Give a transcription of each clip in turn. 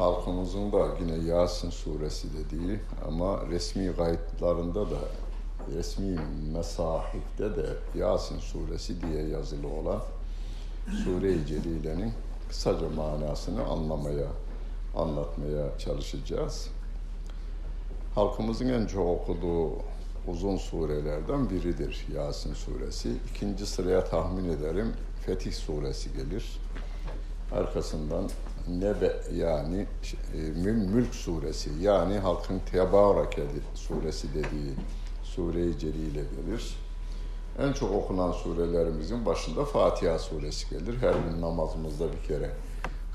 halkımızın da yine Yasin suresi dediği ama resmi kayıtlarında da resmi mesahifte de Yasin suresi diye yazılı olan Sure-i Celile'nin kısaca manasını anlamaya, anlatmaya çalışacağız. Halkımızın en çok okuduğu uzun surelerden biridir Yasin suresi. İkinci sıraya tahmin ederim Fetih suresi gelir. Arkasından Nebe yani e, Mülk suresi yani halkın Tebareke suresi dediği Sure-i Celile gelir. En çok okunan surelerimizin başında Fatiha suresi gelir. Her gün namazımızda bir kere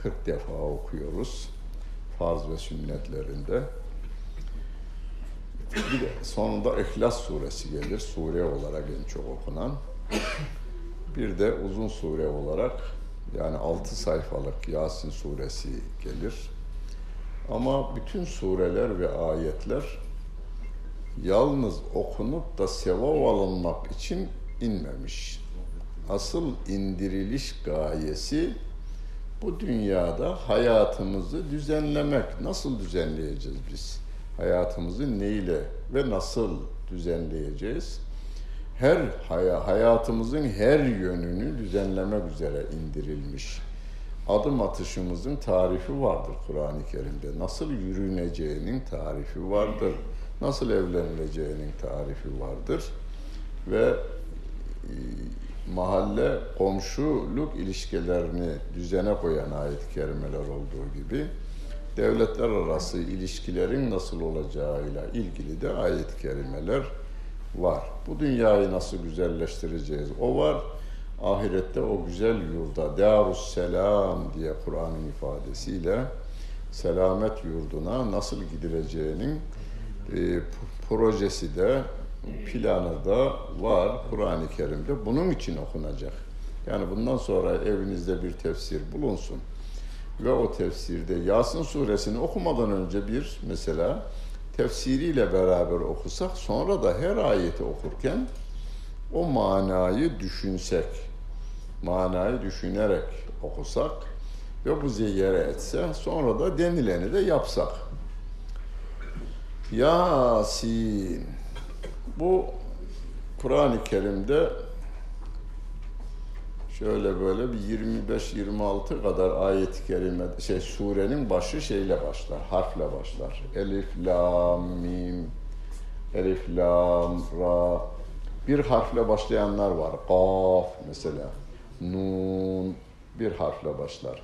40 defa okuyoruz. Farz ve sünnetlerinde. Bir de sonunda İhlas suresi gelir. Sure olarak en çok okunan. Bir de uzun sure olarak yani altı sayfalık Yasin suresi gelir. Ama bütün sureler ve ayetler yalnız okunup da sevap alınmak için inmemiş. Asıl indiriliş gayesi bu dünyada hayatımızı düzenlemek. Nasıl düzenleyeceğiz biz? Hayatımızı neyle ve nasıl düzenleyeceğiz? Her hayatımızın her yönünü düzenlemek üzere indirilmiş. Adım atışımızın tarifi vardır Kur'an-ı Kerim'de. Nasıl yürüneceğinin tarifi vardır. Nasıl evlenileceğinin tarifi vardır. Ve e, mahalle komşuluk ilişkilerini düzene koyan ayet-i kerimeler olduğu gibi devletler arası ilişkilerin nasıl olacağıyla ilgili de ayet-i kerimeler var. Bu dünyayı nasıl güzelleştireceğiz? O var. Ahirette o güzel yurda, Darus Selam diye Kur'an'ın ifadesiyle selamet yurduna nasıl gidileceğinin e, projesi de planı da var Kur'an-ı Kerim'de. Bunun için okunacak. Yani bundan sonra evinizde bir tefsir bulunsun. Ve o tefsirde Yasin suresini okumadan önce bir mesela tefsiriyle beraber okusak sonra da her ayeti okurken o manayı düşünsek, manayı düşünerek okusak ve bu zeyyere etse sonra da denileni de yapsak. Yasin bu Kur'an-ı Kerim'de şöyle böyle bir 25-26 kadar ayet-i kerime şey surenin başı şeyle başlar, harfle başlar. Elif, lam, mim, elif, lam, ra. Bir harfle başlayanlar var. Kaf mesela. Nun bir harfle başlar.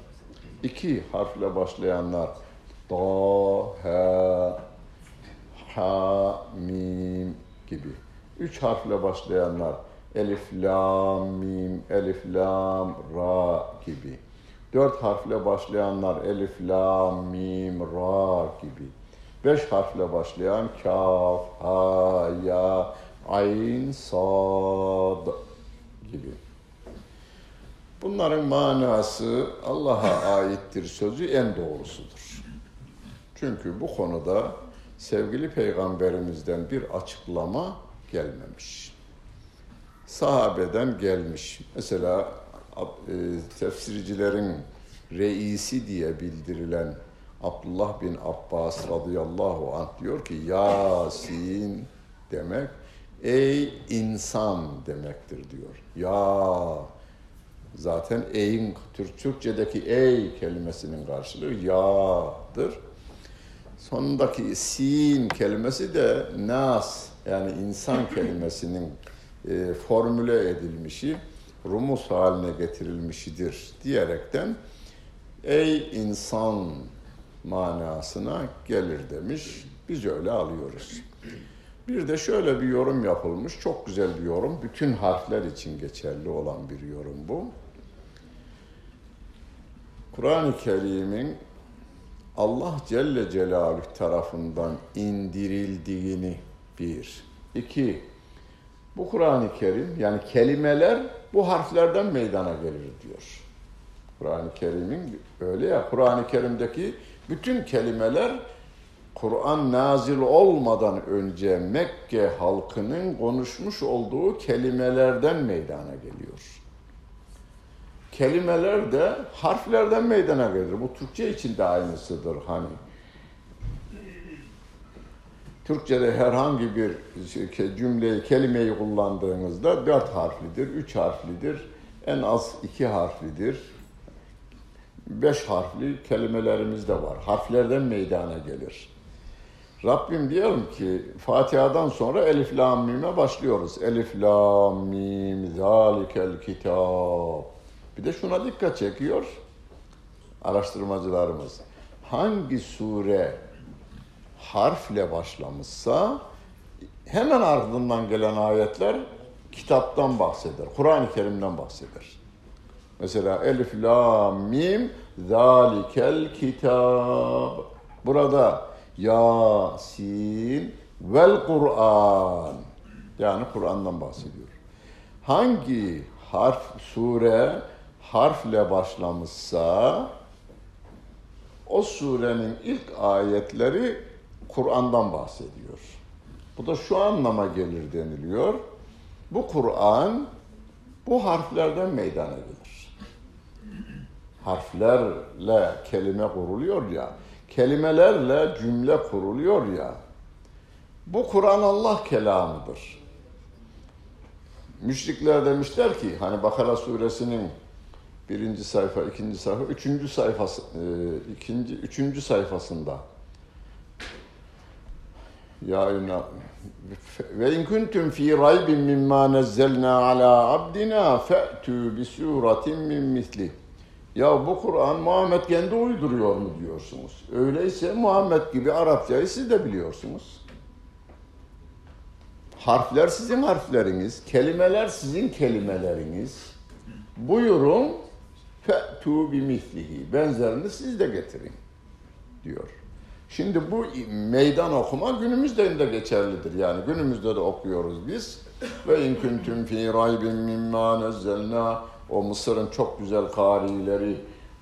İki harfle başlayanlar da, ha, ha, mim gibi. Üç harfle başlayanlar elif, lam, mim, elif, lam, ra gibi. Dört harfle başlayanlar elif, lam, mim, ra gibi. Beş harfle başlayan kaf, ha, ya, ayn, sad gibi. Bunların manası Allah'a aittir sözü en doğrusudur. Çünkü bu konuda sevgili peygamberimizden bir açıklama gelmemiş sahabeden gelmiş. Mesela e, tefsircilerin reisi diye bildirilen Abdullah bin Abbas radıyallahu anh diyor ki Yasin demek ey insan demektir diyor. Ya zaten ey'in Türk Türkçedeki ey kelimesinin karşılığı ya'dır. Sonundaki sin kelimesi de nas yani insan kelimesinin e, formüle edilmişi, rumus haline getirilmişidir diyerekten ey insan manasına gelir demiş. Biz öyle alıyoruz. Bir de şöyle bir yorum yapılmış. Çok güzel bir yorum. Bütün harfler için geçerli olan bir yorum bu. Kur'an-ı Kerim'in Allah Celle Celaluhu tarafından indirildiğini bir, İki, bu Kur'an-ı Kerim yani kelimeler bu harflerden meydana gelir diyor. Kur'an-ı Kerim'in öyle ya Kur'an-ı Kerim'deki bütün kelimeler Kur'an nazil olmadan önce Mekke halkının konuşmuş olduğu kelimelerden meydana geliyor. Kelimeler de harflerden meydana gelir. Bu Türkçe için de aynısıdır hani. Türkçe'de herhangi bir cümleyi, kelimeyi kullandığınızda dört harflidir, üç harflidir, en az iki harflidir. Beş harfli kelimelerimiz de var. Harflerden meydana gelir. Rabbim diyorum ki Fatiha'dan sonra Elif Lam Mim'e başlıyoruz. Elif Lam Mim zalikel kitab. Bir de şuna dikkat çekiyor araştırmacılarımız. Hangi sure harfle başlamışsa hemen ardından gelen ayetler kitaptan bahseder. Kur'an-ı Kerim'den bahseder. Mesela Elif, La, Mim, Zalikel Kitab. Burada Yasin vel Kur'an. Yani Kur'an'dan bahsediyor. Hangi harf, sure harfle başlamışsa o surenin ilk ayetleri Kur'an'dan bahsediyor. Bu da şu anlama gelir deniliyor. Bu Kur'an bu harflerden meydana gelir. Harflerle kelime kuruluyor ya, kelimelerle cümle kuruluyor ya. Bu Kur'an Allah kelamıdır. Müşrikler demişler ki hani Bakara suresinin birinci sayfa, ikinci sayfa, üçüncü sayfası, e, ikinci, üçüncü sayfasında ya ve in kuntum fi raybin mimma nazzalna ala abdina fa'tu bi suratin min misli. Ya bu Kur'an Muhammed kendi uyduruyor mu diyorsunuz? Öyleyse Muhammed gibi Arapçayı siz de biliyorsunuz. Harfler sizin harfleriniz, kelimeler sizin kelimeleriniz. Buyurun fe'tu bi mislihi. Benzerini siz de getirin diyor. Şimdi bu meydan okuma günümüzde de geçerlidir. Yani günümüzde de okuyoruz biz. Ve in kuntum fi raybin mimma nezzelna o Mısır'ın çok güzel karileri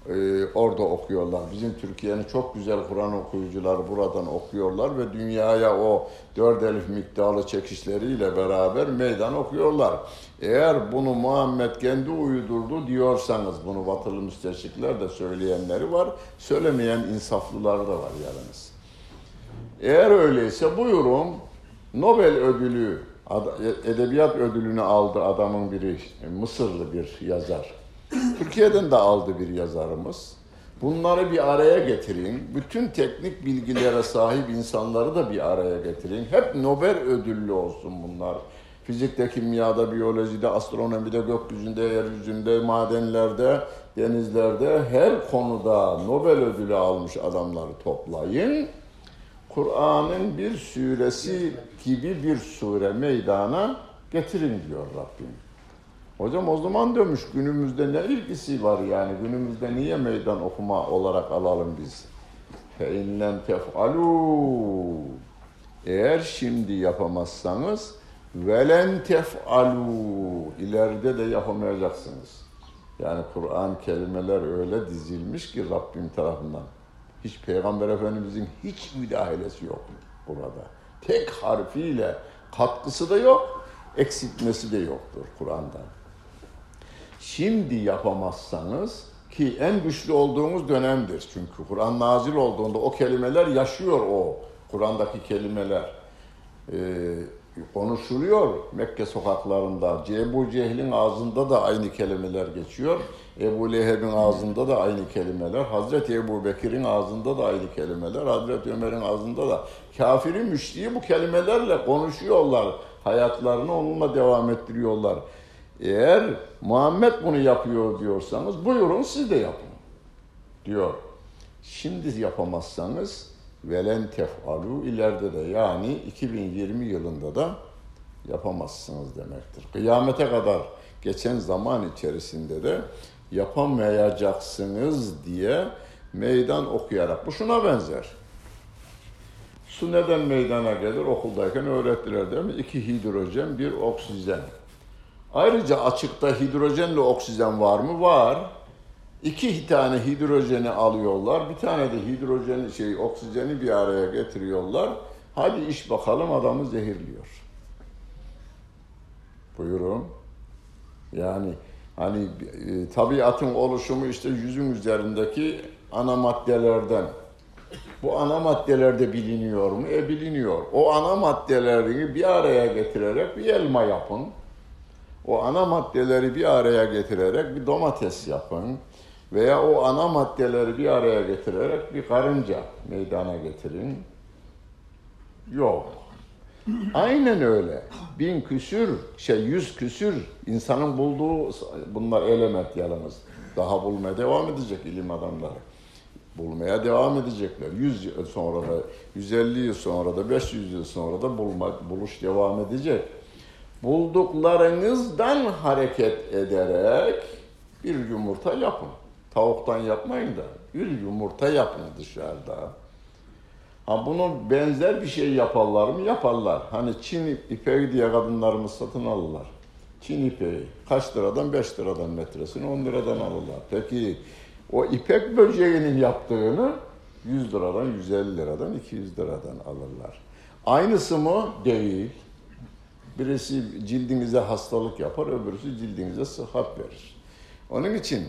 e, orada okuyorlar. Bizim Türkiye'nin çok güzel Kur'an okuyucuları buradan okuyorlar ve dünyaya o dört elif miktarlı çekişleriyle beraber meydan okuyorlar. Eğer bunu Muhammed kendi uydurdu diyorsanız bunu batılı müsteşrikler de söyleyenleri var. Söylemeyen insaflılar da var yalnız. Eğer öyleyse buyurun Nobel ödülü, edebiyat ödülünü aldı adamın biri, Mısırlı bir yazar. Türkiye'den de aldı bir yazarımız. Bunları bir araya getirin. Bütün teknik bilgilere sahip insanları da bir araya getirin. Hep Nobel ödüllü olsun bunlar. Fizikte, kimyada, biyolojide, astronomide, gökyüzünde, yeryüzünde, madenlerde, denizlerde her konuda Nobel ödülü almış adamları toplayın. Kur'an'ın bir suresi gibi bir sure meydana getirin diyor Rabbim. Hocam o zaman demiş günümüzde ne ilgisi var yani günümüzde niye meydan okuma olarak alalım biz? فَاِنْ tef'alû Eğer şimdi yapamazsanız velen tef'alû ileride de yapamayacaksınız. Yani Kur'an kelimeler öyle dizilmiş ki Rabbim tarafından. Hiç Peygamber Efendimizin hiç müdahalesi yok burada. Tek harfiyle katkısı da yok, eksiltmesi de yoktur Kur'an'dan. Şimdi yapamazsanız ki en güçlü olduğumuz dönemdir. Çünkü Kur'an nazil olduğunda o kelimeler yaşıyor o Kur'an'daki kelimeler. Ee, konuşuluyor Mekke sokaklarında. Ebu Cehil'in ağzında da aynı kelimeler geçiyor. Ebu Leheb'in ağzında da aynı kelimeler. Hazreti Ebu Bekir'in ağzında da aynı kelimeler. Hazreti Ömer'in ağzında da. Kafirin müşriği bu kelimelerle konuşuyorlar. Hayatlarını onunla devam ettiriyorlar. Eğer Muhammed bunu yapıyor diyorsanız buyurun siz de yapın diyor. Şimdi yapamazsanız velen tef'alu ileride de yani 2020 yılında da yapamazsınız demektir. Kıyamete kadar geçen zaman içerisinde de yapamayacaksınız diye meydan okuyarak. Bu şuna benzer. Su neden meydana gelir? Okuldayken öğrettiler değil mi? İki hidrojen, bir oksijen. Ayrıca açıkta hidrojenle oksijen var mı? Var. İki tane hidrojeni alıyorlar. Bir tane de hidrojeni şey oksijeni bir araya getiriyorlar. Hadi iş bakalım adamı zehirliyor. Buyurun. Yani hani e, tabiatın oluşumu işte yüzün üzerindeki ana maddelerden. Bu ana maddeler de biliniyor mu? E biliniyor. O ana maddeleri bir araya getirerek bir elma yapın. O ana maddeleri bir araya getirerek bir domates yapın. Veya o ana maddeleri bir araya getirerek bir karınca meydana getirin. Yok. Aynen öyle. Bin küsür, şey yüz küsür insanın bulduğu bunlar element yalnız. Daha bulmaya devam edecek ilim adamları. Bulmaya devam edecekler. 100 yıl sonra da, 150 yıl sonra da, 500 yıl sonra da bulma, buluş devam edecek. Bulduklarınızdan hareket ederek bir yumurta yapın. Tavuktan yapmayın da bir yumurta yapın dışarıda. Ha bunu benzer bir şey yaparlar mı? Yaparlar. Hani Çin ipeği diye kadınlarımız satın alırlar. Çin ipeği. Kaç liradan? 5 liradan metresini 10 liradan alırlar. Peki o ipek böceğinin yaptığını 100 liradan, 150 liradan, 200 liradan alırlar. Aynısı mı? Değil. Birisi cildinize hastalık yapar, öbürüsü cildinize sıhhat verir. Onun için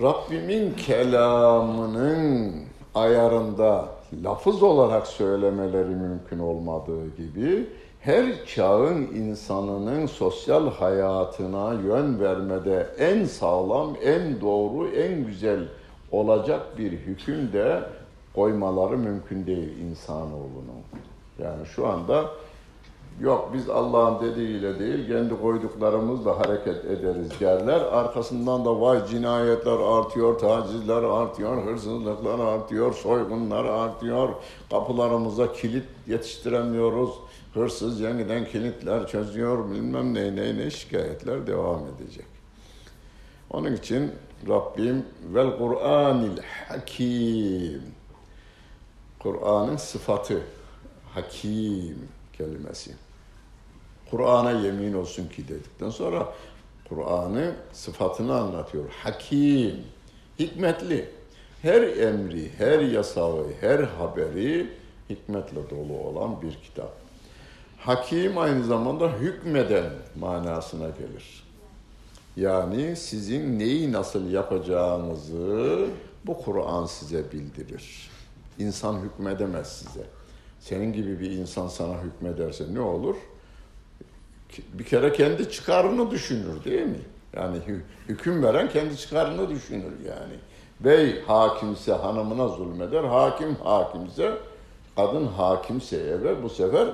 Rabbimin kelamının ayarında lafız olarak söylemeleri mümkün olmadığı gibi her çağın insanının sosyal hayatına yön vermede en sağlam, en doğru, en güzel olacak bir hüküm de koymaları mümkün değil insanoğlunun. Yani şu anda Yok biz Allah'ın dediğiyle değil kendi koyduklarımızla hareket ederiz derler. Arkasından da vay cinayetler artıyor, tacizler artıyor, hırsızlıklar artıyor, soygunlar artıyor. Kapılarımıza kilit yetiştiremiyoruz. Hırsız yeniden kilitler çözüyor bilmem ne ne ne şikayetler devam edecek. Onun için Rabbim vel Kur'anil Hakim Kur'an'ın sıfatı hakim kelimesi. Kur'an'a yemin olsun ki dedikten sonra Kur'an'ı sıfatını anlatıyor. Hakim, hikmetli. Her emri, her yasağı, her haberi hikmetle dolu olan bir kitap. Hakim aynı zamanda hükmeden manasına gelir. Yani sizin neyi nasıl yapacağınızı bu Kur'an size bildirir. İnsan hükmedemez size. Senin gibi bir insan sana hükmederse ne olur? Bir kere kendi çıkarını düşünür değil mi? Yani hüküm veren kendi çıkarını düşünür yani. Bey hakimse hanımına zulmeder, hakim hakimse, kadın hakimse eve bu sefer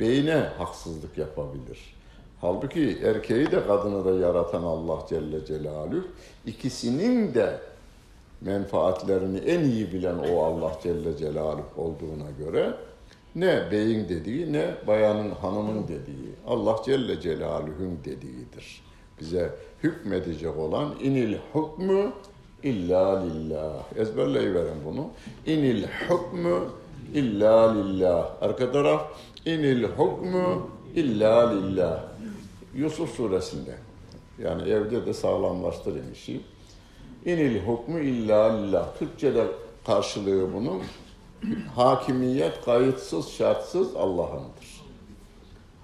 beyine haksızlık yapabilir. Halbuki erkeği de kadını da yaratan Allah Celle Celaluhu ikisinin de menfaatlerini en iyi bilen o Allah Celle Celaluhu olduğuna göre ne beyin dediği ne bayanın hanımın dediği Allah Celle Celaluhu'nun dediğidir. Bize hükmedecek olan inil hukmu illa lillah. Ezberleyiverin bunu. İnil hukmu illa lillah. Arka taraf inil hukmu illa lillah. Yusuf suresinde. Yani evde de sağlamlaştırın işi. İnil hukmu illa lillah. Türkçe'de karşılığı bunun hakimiyet kayıtsız şartsız Allah'ındır.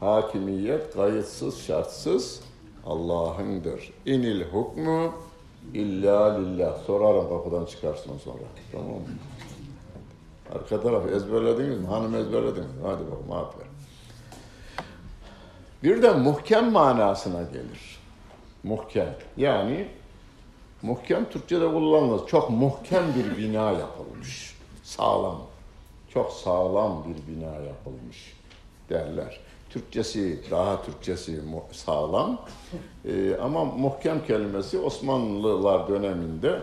Hakimiyet kayıtsız şartsız Allah'ındır. İnil hukmu illa lillah. Sorarım kapıdan çıkarsın sonra. Tamam mı? Arka taraf ezberlediniz mi? Hanım ezberlediniz mi? Hadi bakalım aferin. Bir de muhkem manasına gelir. Muhkem. Yani muhkem Türkçe'de kullanılır. Çok muhkem bir bina yapılmış. Sağlam. Çok sağlam bir bina yapılmış derler. Türkçesi, daha Türkçesi sağlam. Ee, ama muhkem kelimesi Osmanlılar döneminde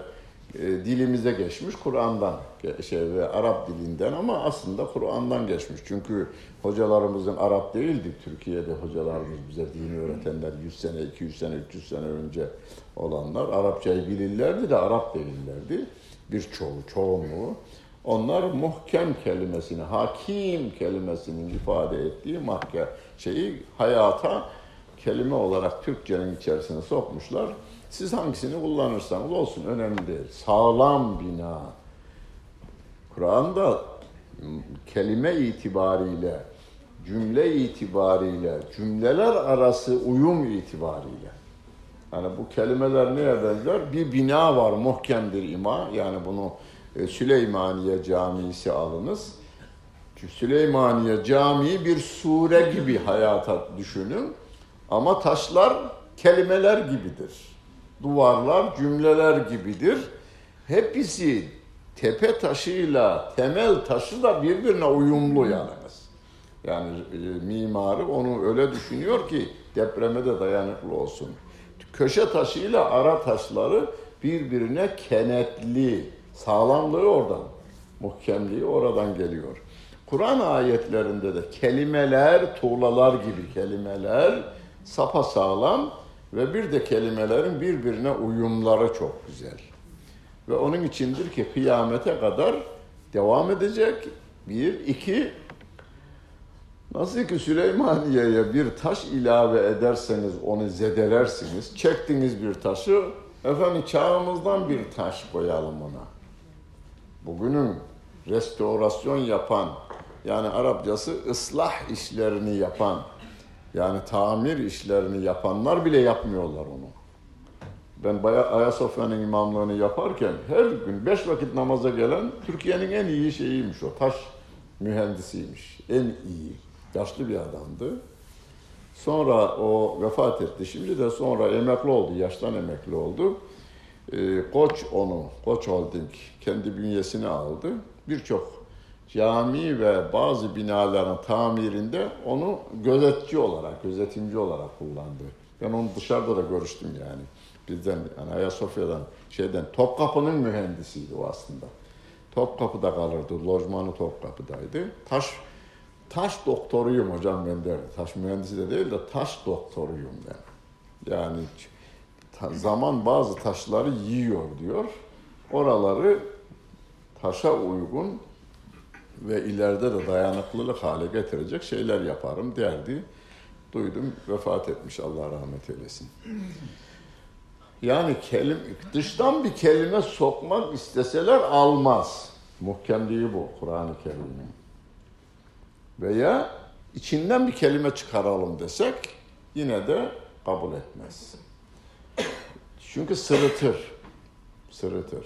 e, dilimize geçmiş Kur'an'dan şey ve Arap dilinden ama aslında Kur'an'dan geçmiş. Çünkü hocalarımızın Arap değildi. Türkiye'de hocalarımız bize dini öğretenler 100 sene, 200 sene, 300 sene önce olanlar Arapçayı bilirlerdi de Arap değillerdi. Birçoğu, çoğunluğu. Onlar muhkem kelimesini, hakim kelimesinin ifade ettiği mahke şeyi hayata kelime olarak Türkçenin içerisine sokmuşlar. Siz hangisini kullanırsanız olsun önemli değil. Sağlam bina. Kur'an'da kelime itibariyle, cümle itibariyle, cümleler arası uyum itibariyle. Yani bu kelimeler neye benzer? Bir bina var, muhkemdir ima. Yani bunu Süleymaniye Camisi alınız. Süleymaniye Camii bir sure gibi hayata düşünün. Ama taşlar kelimeler gibidir. Duvarlar cümleler gibidir. Hepsi tepe taşıyla temel taşı da birbirine uyumlu yalnız. Yani e, mimarı onu öyle düşünüyor ki depreme de dayanıklı olsun. Köşe taşıyla ara taşları birbirine kenetli, sağlamlığı oradan, muhkemliği oradan geliyor. Kur'an ayetlerinde de kelimeler, tuğlalar gibi kelimeler sapa sağlam ve bir de kelimelerin birbirine uyumları çok güzel. Ve onun içindir ki kıyamete kadar devam edecek. Bir, iki, nasıl ki Süleymaniye'ye bir taş ilave ederseniz onu zedelersiniz. Çektiniz bir taşı, efendim çağımızdan bir taş koyalım ona. Bugünün restorasyon yapan, yani Arapçası ıslah işlerini yapan, yani tamir işlerini yapanlar bile yapmıyorlar onu. Ben Ayasofya'nın imamlığını yaparken her gün beş vakit namaza gelen Türkiye'nin en iyi şeyiymiş o. Taş mühendisiymiş. En iyi. Yaşlı bir adamdı. Sonra o vefat etti. Şimdi de sonra emekli oldu. Yaştan emekli oldu. Ee, Koç onu, Koç Holding kendi bünyesine aldı. Birçok cami ve bazı binaların tamirinde onu gözetçi olarak, gözetimci olarak kullandı. Ben onu dışarıda da görüştüm yani. Bizden, yani Ayasofya'dan, şeyden, Topkapı'nın mühendisiydi o aslında. Topkapı'da kalırdı, lojmanı Topkapı'daydı. Taş taş doktoruyum hocam ben der. Taş mühendisi de değil de taş doktoruyum ben. Yani zaman bazı taşları yiyor diyor. Oraları taşa uygun ve ileride de dayanıklılık hale getirecek şeyler yaparım derdi. Duydum vefat etmiş Allah rahmet eylesin. Yani kelim, dıştan bir kelime sokmak isteseler almaz. Muhkemliği bu Kur'an-ı Kerim'in. Veya içinden bir kelime çıkaralım desek yine de kabul etmez. Çünkü sırıtır. Sırıtır.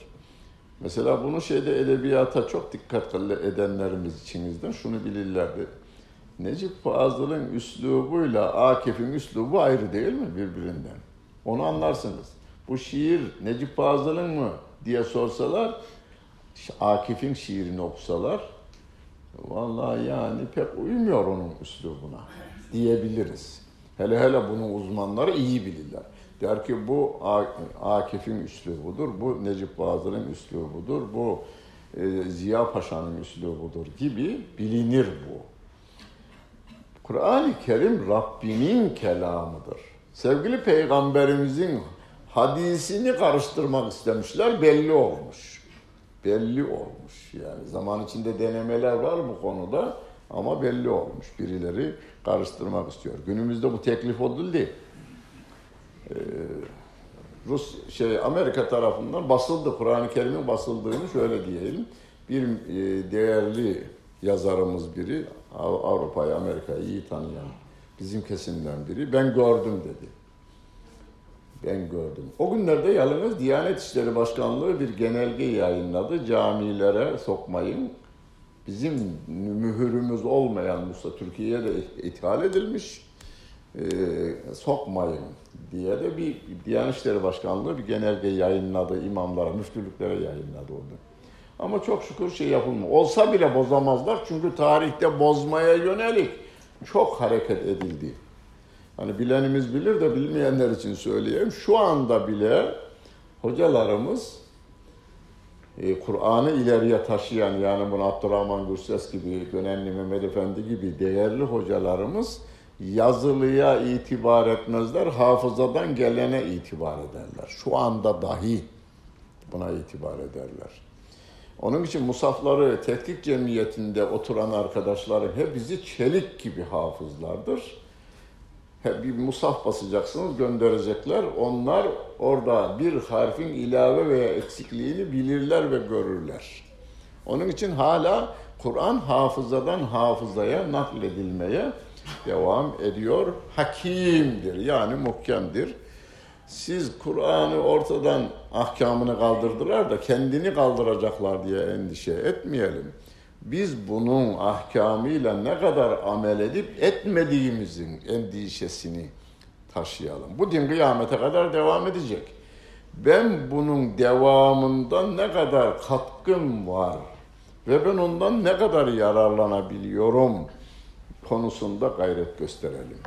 Mesela bunu şeyde edebiyata çok dikkat edenlerimiz içinizden şunu bilirlerdi. Necip Fazıl'ın üslubuyla Akif'in üslubu ayrı değil mi birbirinden? Onu anlarsınız. Bu şiir Necip Fazıl'ın mı diye sorsalar, Akif'in şiirini okusalar, vallahi yani pek uymuyor onun üslubuna diyebiliriz. Hele hele bunu uzmanları iyi bilirler. Der ki bu Akif'in üslubudur, bu Necip Fazıl'ın üslubudur, bu e, Ziya Paşa'nın üslubudur gibi bilinir bu. Kur'an-ı Kerim Rabbinin kelamıdır. Sevgili Peygamberimizin hadisini karıştırmak istemişler, belli olmuş. Belli olmuş. Yani zaman içinde denemeler var bu konuda ama belli olmuş. Birileri karıştırmak istiyor. Günümüzde bu teklif değil. Rus şey Amerika tarafından basıldı. Kur'an-ı Kerim'in basıldığını şöyle diyelim. Bir e, değerli yazarımız biri Avrupa'yı, Amerika'yı iyi tanıyan bizim kesimden biri ben gördüm dedi. Ben gördüm. O günlerde yalnız Diyanet İşleri Başkanlığı bir genelge yayınladı. Camilere sokmayın. Bizim mühürümüz olmayan Musa Türkiye'ye de ithal edilmiş e, sokmayın diye de bir Diyanet İşleri Başkanlığı bir genelge yayınladı imamlara, müftülüklere yayınladı onu. Ama çok şükür şey yapılmıyor. Olsa bile bozamazlar çünkü tarihte bozmaya yönelik çok hareket edildi. Hani bilenimiz bilir de bilmeyenler için söyleyeyim. Şu anda bile hocalarımız e, Kur'an'ı ileriye taşıyan yani bunu Abdurrahman Gürses gibi, Gönenli Mehmet Efendi gibi değerli hocalarımız yazılıya itibar etmezler, hafızadan gelene itibar ederler. Şu anda dahi buna itibar ederler. Onun için musafları tetkik cemiyetinde oturan arkadaşlarım hepsi çelik gibi hafızlardır. Hep bir musaf basacaksınız, gönderecekler. Onlar orada bir harfin ilave veya eksikliğini bilirler ve görürler. Onun için hala Kur'an hafızadan hafızaya nakledilmeye devam ediyor. Hakimdir yani muhkemdir. Siz Kur'an'ı ortadan ahkamını kaldırdılar da kendini kaldıracaklar diye endişe etmeyelim. Biz bunun ahkamıyla ne kadar amel edip etmediğimizin endişesini taşıyalım. Bu din kıyamete kadar devam edecek. Ben bunun devamından ne kadar katkım var ve ben ondan ne kadar yararlanabiliyorum konusunda gayret gösterelim.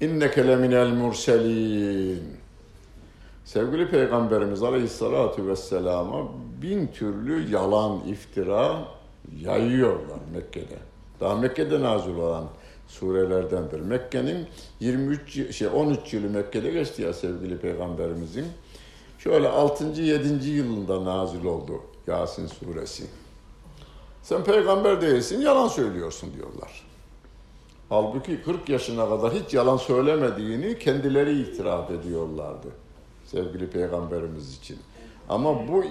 İnneke leminel murselin. Sevgili Peygamberimiz Aleyhisselatü Vesselam'a bin türlü yalan, iftira yayıyorlar Mekke'de. Daha Mekke'de nazil olan surelerdendir. Mekke'nin 23 şey 13 yılı Mekke'de geçti ya sevgili Peygamberimizin. Şöyle 6. 7. yılında nazil oldu Yasin suresi. Sen peygamber değilsin, yalan söylüyorsun diyorlar. Halbuki 40 yaşına kadar hiç yalan söylemediğini kendileri itiraf ediyorlardı sevgili peygamberimiz için. Ama bu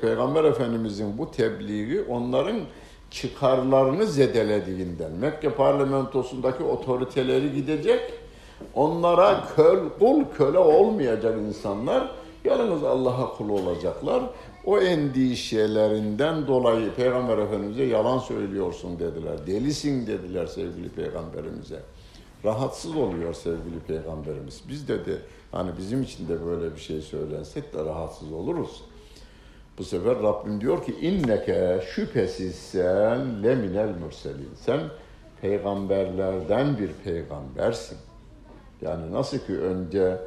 peygamber efendimizin bu tebliği onların çıkarlarını zedelediğinden Mekke parlamentosundaki otoriteleri gidecek onlara köl, kul köle olmayacak insanlar yalnız Allah'a kul olacaklar. O endişelerinden dolayı Peygamber Efendimiz'e yalan söylüyorsun dediler. Delisin dediler sevgili Peygamberimize. Rahatsız oluyor sevgili Peygamberimiz. Biz de de hani bizim için de böyle bir şey söylensek de rahatsız oluruz. Bu sefer Rabbim diyor ki inneke şüphesiz sen leminel mürselin. Sen peygamberlerden bir peygambersin. Yani nasıl ki önce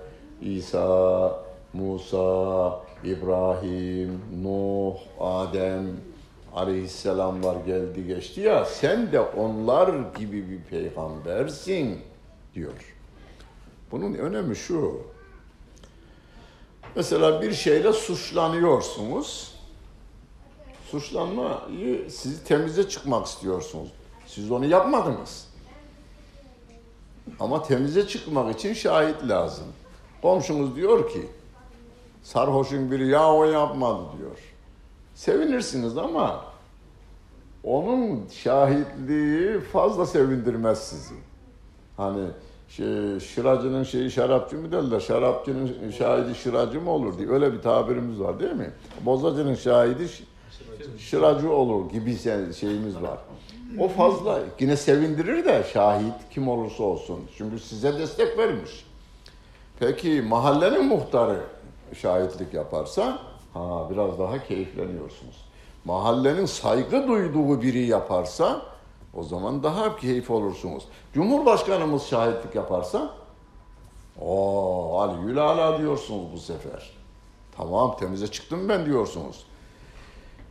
İsa, Musa, İbrahim, Nuh, Adem aleyhisselamlar geldi geçti ya sen de onlar gibi bir peygambersin diyor. Bunun önemi şu. Mesela bir şeyle suçlanıyorsunuz. Suçlanmayı sizi temize çıkmak istiyorsunuz. Siz onu yapmadınız. Ama temize çıkmak için şahit lazım. Komşunuz diyor ki sarhoşun biri ya o yapmadı diyor. Sevinirsiniz ama onun şahitliği fazla sevindirmez sizi. Hani şey, şıracının şeyi şarapçı mı derler, şarapçının şahidi şıracı mı olur diye öyle bir tabirimiz var değil mi? Bozacının şahidi şıracı olur gibi şeyimiz var. O fazla yine sevindirir de şahit kim olursa olsun. Çünkü size destek vermiş. Peki mahallenin muhtarı şahitlik yaparsa ha biraz daha keyifleniyorsunuz. Mahallenin saygı duyduğu biri yaparsa o zaman daha keyif olursunuz. Cumhurbaşkanımız şahitlik yaparsa o Ali Gülala diyorsunuz bu sefer. Tamam temize çıktım ben diyorsunuz.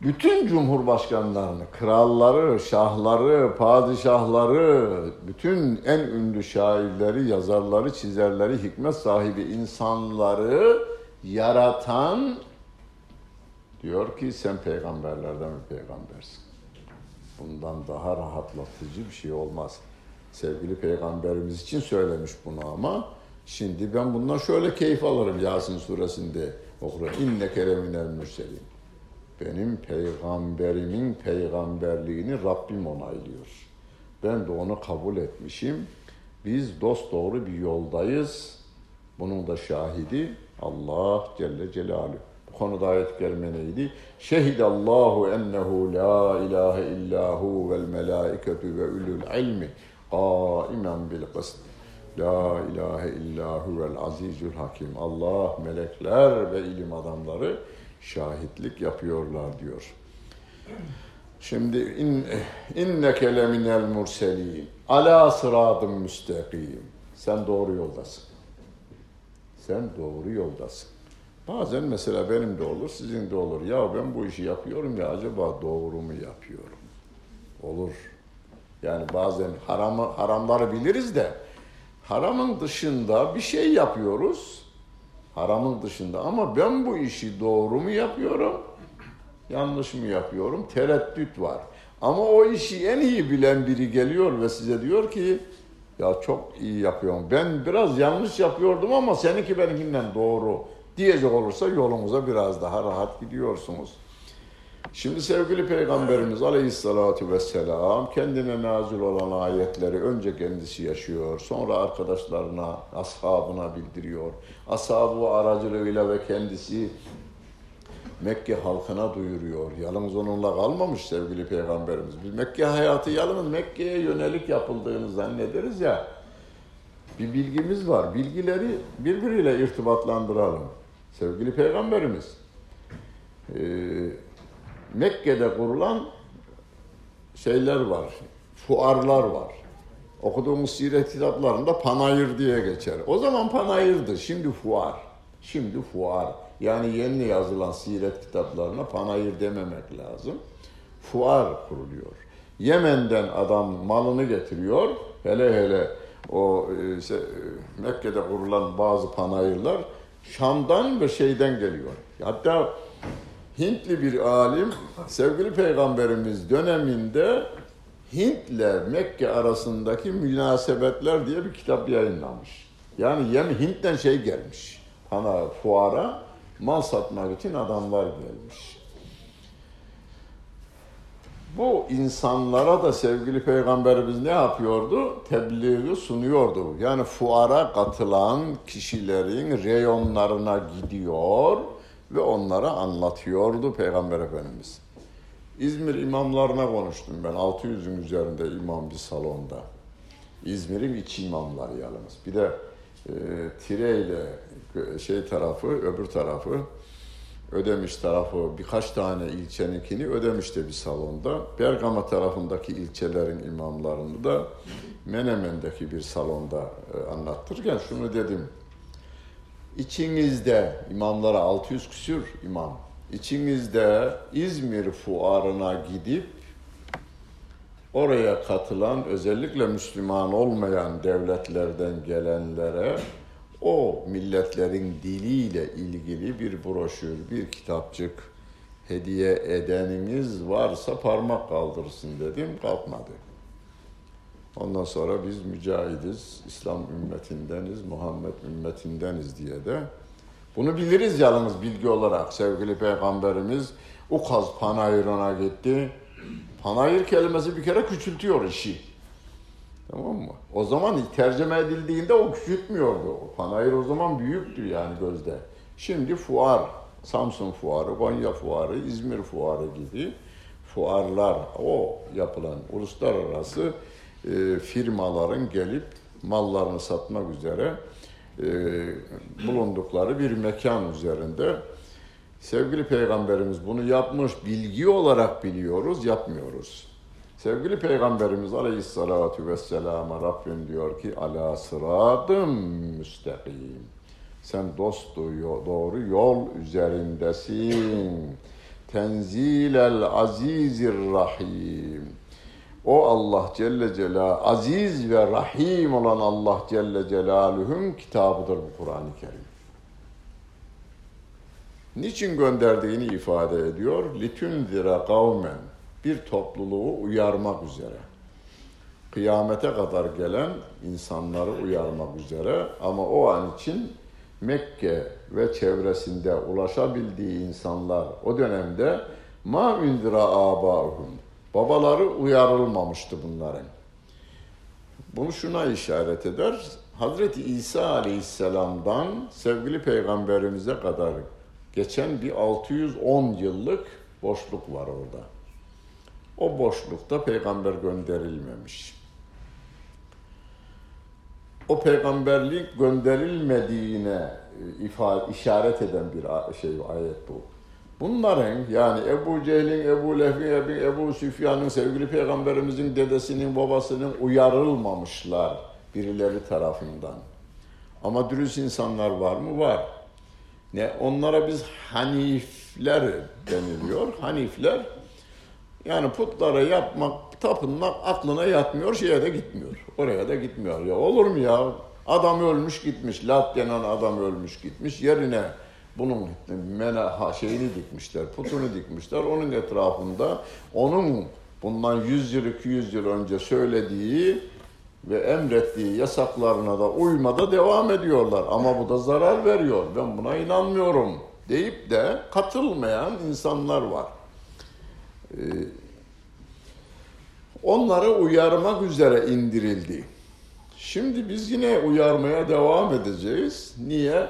Bütün cumhurbaşkanlarını, kralları, şahları, padişahları, bütün en ünlü şairleri, yazarları, çizerleri, hikmet sahibi insanları yaratan diyor ki sen peygamberlerden bir peygambersin. Bundan daha rahatlatıcı bir şey olmaz. Sevgili peygamberimiz için söylemiş bunu ama şimdi ben bundan şöyle keyif alırım Yasin suresinde okur. İnne kereminel mürselin. Benim peygamberimin peygamberliğini Rabbim onaylıyor. Ben de onu kabul etmişim. Biz dost doğru bir yoldayız. Bunun da şahidi Allah Celle Celaluhu. Bu konuda ayet kerime neydi? Şehidallahu ennehu la ilahe illahu vel melaiketu ve ulul ilmi qaimen bil kıst. La ilahe illahu vel azizül hakim. Allah, melekler ve ilim adamları şahitlik yapıyorlar diyor. Şimdi in, inneke leminel murselin ala sıradım müstakim. Sen doğru yoldasın. Sen doğru yoldasın. Bazen mesela benim de olur, sizin de olur. Ya ben bu işi yapıyorum ya acaba doğru mu yapıyorum? Olur. Yani bazen haramı, haramları biliriz de haramın dışında bir şey yapıyoruz. Haramın dışında ama ben bu işi doğru mu yapıyorum? Yanlış mı yapıyorum? Tereddüt var. Ama o işi en iyi bilen biri geliyor ve size diyor ki ya çok iyi yapıyorum. Ben biraz yanlış yapıyordum ama seninki benimkinden doğru diyecek olursa yolumuza biraz daha rahat gidiyorsunuz. Şimdi sevgili Peygamberimiz Aleyhisselatü Vesselam kendine nazil olan ayetleri önce kendisi yaşıyor, sonra arkadaşlarına, ashabına bildiriyor. Ashabı aracılığıyla ve kendisi Mekke halkına duyuruyor. Yalnız onunla kalmamış sevgili Peygamberimiz. Biz Mekke hayatı yalnız Mekke'ye yönelik yapıldığını zannederiz ya. Bir bilgimiz var. Bilgileri birbiriyle irtibatlandıralım. Sevgili Peygamberimiz, e, Mekke'de kurulan şeyler var, fuarlar var. Okuduğumuz siret kitaplarında panayır diye geçer. O zaman panayırdı, şimdi fuar. Şimdi fuar. Yani yeni yazılan siret kitaplarına panayır dememek lazım. Fuar kuruluyor. Yemen'den adam malını getiriyor. Hele hele o işte, Mekke'de kurulan bazı panayırlar Şam'dan ve şeyden geliyor. Hatta Hintli bir alim sevgili peygamberimiz döneminde Hint'le Mekke arasındaki münasebetler diye bir kitap yayınlamış. Yani yem Hint'ten şey gelmiş. Ana fuara mal satmak için adamlar gelmiş. Bu insanlara da sevgili peygamberimiz ne yapıyordu? Tebliği sunuyordu. Yani fuara katılan kişilerin reyonlarına gidiyor ve onlara anlatıyordu Peygamber Efendimiz. İzmir imamlarına konuştum ben. 600'ün üzerinde imam bir salonda. İzmir'in iç imamları yalnız. Bir de e, Tire ile şey tarafı, öbür tarafı Ödemiş tarafı birkaç tane ilçeninkini Ödemiş'te bir salonda. Bergama tarafındaki ilçelerin imamlarını da Menemen'deki bir salonda e, anlattırken şunu dedim. İçinizde imamlara 600 küsür imam. İçinizde İzmir fuarına gidip oraya katılan özellikle Müslüman olmayan devletlerden gelenlere o milletlerin diliyle ilgili bir broşür, bir kitapçık hediye edeniniz varsa parmak kaldırsın dedim, kalkmadı. Ondan sonra biz mücahidiz, İslam ümmetindeniz, Muhammed ümmetindeniz diye de bunu biliriz yalnız bilgi olarak. Sevgili Peygamberimiz Ukaz Panayır'ına gitti. Panayır kelimesi bir kere küçültüyor işi. Tamam mı? O zaman tercüme edildiğinde o küçültmüyordu. O panayır o zaman büyüktü yani gözde. Şimdi fuar, Samsun fuarı, Konya fuarı, İzmir fuarı gibi fuarlar, o yapılan uluslararası e, firmaların gelip mallarını satmak üzere e, bulundukları bir mekan üzerinde sevgili peygamberimiz bunu yapmış bilgi olarak biliyoruz yapmıyoruz. Sevgili Peygamberimiz Aleyhisselatü Vesselam'a Rabbim diyor ki ala sıradım müstakim. Sen dostu doğru yol üzerindesin. Tenzilel azizir rahim. O Allah Celle Celal aziz ve rahim olan Allah Celle Celaluhu'nun kitabıdır bu Kur'an-ı Kerim. Niçin gönderdiğini ifade ediyor. Litünzire kavmen bir topluluğu uyarmak üzere. Kıyamete kadar gelen insanları uyarmak üzere ama o an için Mekke ve çevresinde ulaşabildiği insanlar o dönemde ma ündira abahum babaları uyarılmamıştı bunların. Bunu şuna işaret eder. Hazreti İsa Aleyhisselam'dan sevgili peygamberimize kadar geçen bir 610 yıllık boşluk var orada. O boşlukta peygamber gönderilmemiş. O peygamberlik gönderilmediğine e, ifade, işaret eden bir şey ayet bu. Bunların yani Ebu Cehil'in, Ebu Lehbin, Ebu Süfyan'ın, sevgili peygamberimizin dedesinin, babasının uyarılmamışlar birileri tarafından. Ama dürüst insanlar var mı? Var. Ne onlara biz hanifler deniliyor. Hanifler yani putlara yapmak, tapınmak aklına yatmıyor, şeye de gitmiyor. Oraya da gitmiyor. Ya olur mu ya? Adam ölmüş gitmiş, Lat denen adam ölmüş gitmiş. Yerine bunun mena şeyini dikmişler, putunu dikmişler. Onun etrafında onun bundan 100 yıl, 200 yıl önce söylediği ve emrettiği yasaklarına da uymada devam ediyorlar. Ama bu da zarar veriyor. Ben buna inanmıyorum deyip de katılmayan insanlar var. Ee, onları uyarmak üzere indirildi. Şimdi biz yine uyarmaya devam edeceğiz. Niye?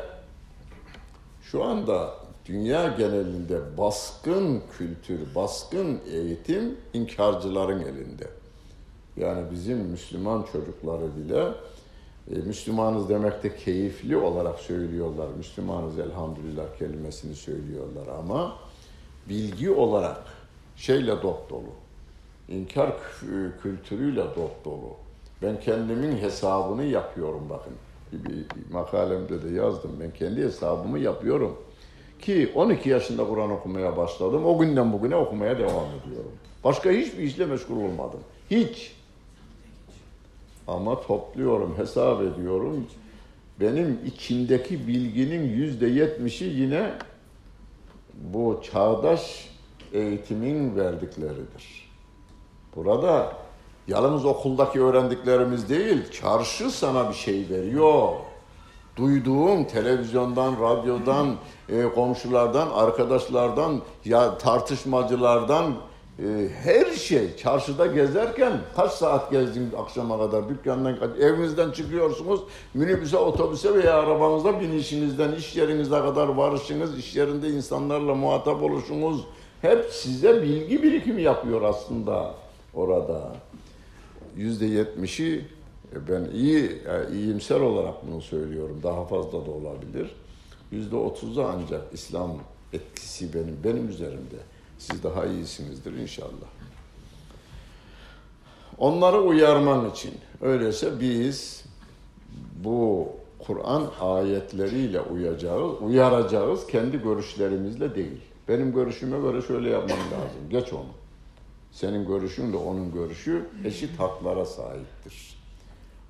Şu anda dünya genelinde baskın kültür, baskın eğitim inkarcıların elinde. Yani bizim Müslüman çocukları bile e, Müslümanız demekte keyifli olarak söylüyorlar. Müslümanız elhamdülillah kelimesini söylüyorlar ama bilgi olarak şeyle dop dolu. İnkar kültürüyle dop dolu. Ben kendimin hesabını yapıyorum bakın. Bir makalemde de yazdım. Ben kendi hesabımı yapıyorum. Ki 12 yaşında Kur'an okumaya başladım. O günden bugüne okumaya devam ediyorum. Başka hiçbir işle meşgul olmadım. Hiç. Ama topluyorum, hesap ediyorum. Benim içindeki bilginin yüzde yetmişi yine bu çağdaş eğitimin verdikleridir. Burada yalnız okuldaki öğrendiklerimiz değil, çarşı sana bir şey veriyor. Duyduğun televizyondan, radyodan, e, komşulardan, arkadaşlardan, ya tartışmacılardan, e, her şey çarşıda gezerken kaç saat gezdiniz akşama kadar dükkandan evinizden çıkıyorsunuz minibüse otobüse veya arabanıza binişinizden iş yerinize kadar varışınız iş yerinde insanlarla muhatap oluşunuz hep size bilgi birikimi yapıyor aslında orada yüzde yetmişi e, ben iyi yani e, iyimser olarak bunu söylüyorum daha fazla da olabilir yüzde otuzu ancak İslam etkisi benim benim üzerimde siz daha iyisinizdir inşallah. Onları uyarman için. Öyleyse biz bu Kur'an ayetleriyle uyacağız, uyaracağız kendi görüşlerimizle değil. Benim görüşüme göre şöyle yapmam lazım. Geç onu. Senin görüşün de onun görüşü eşit haklara sahiptir.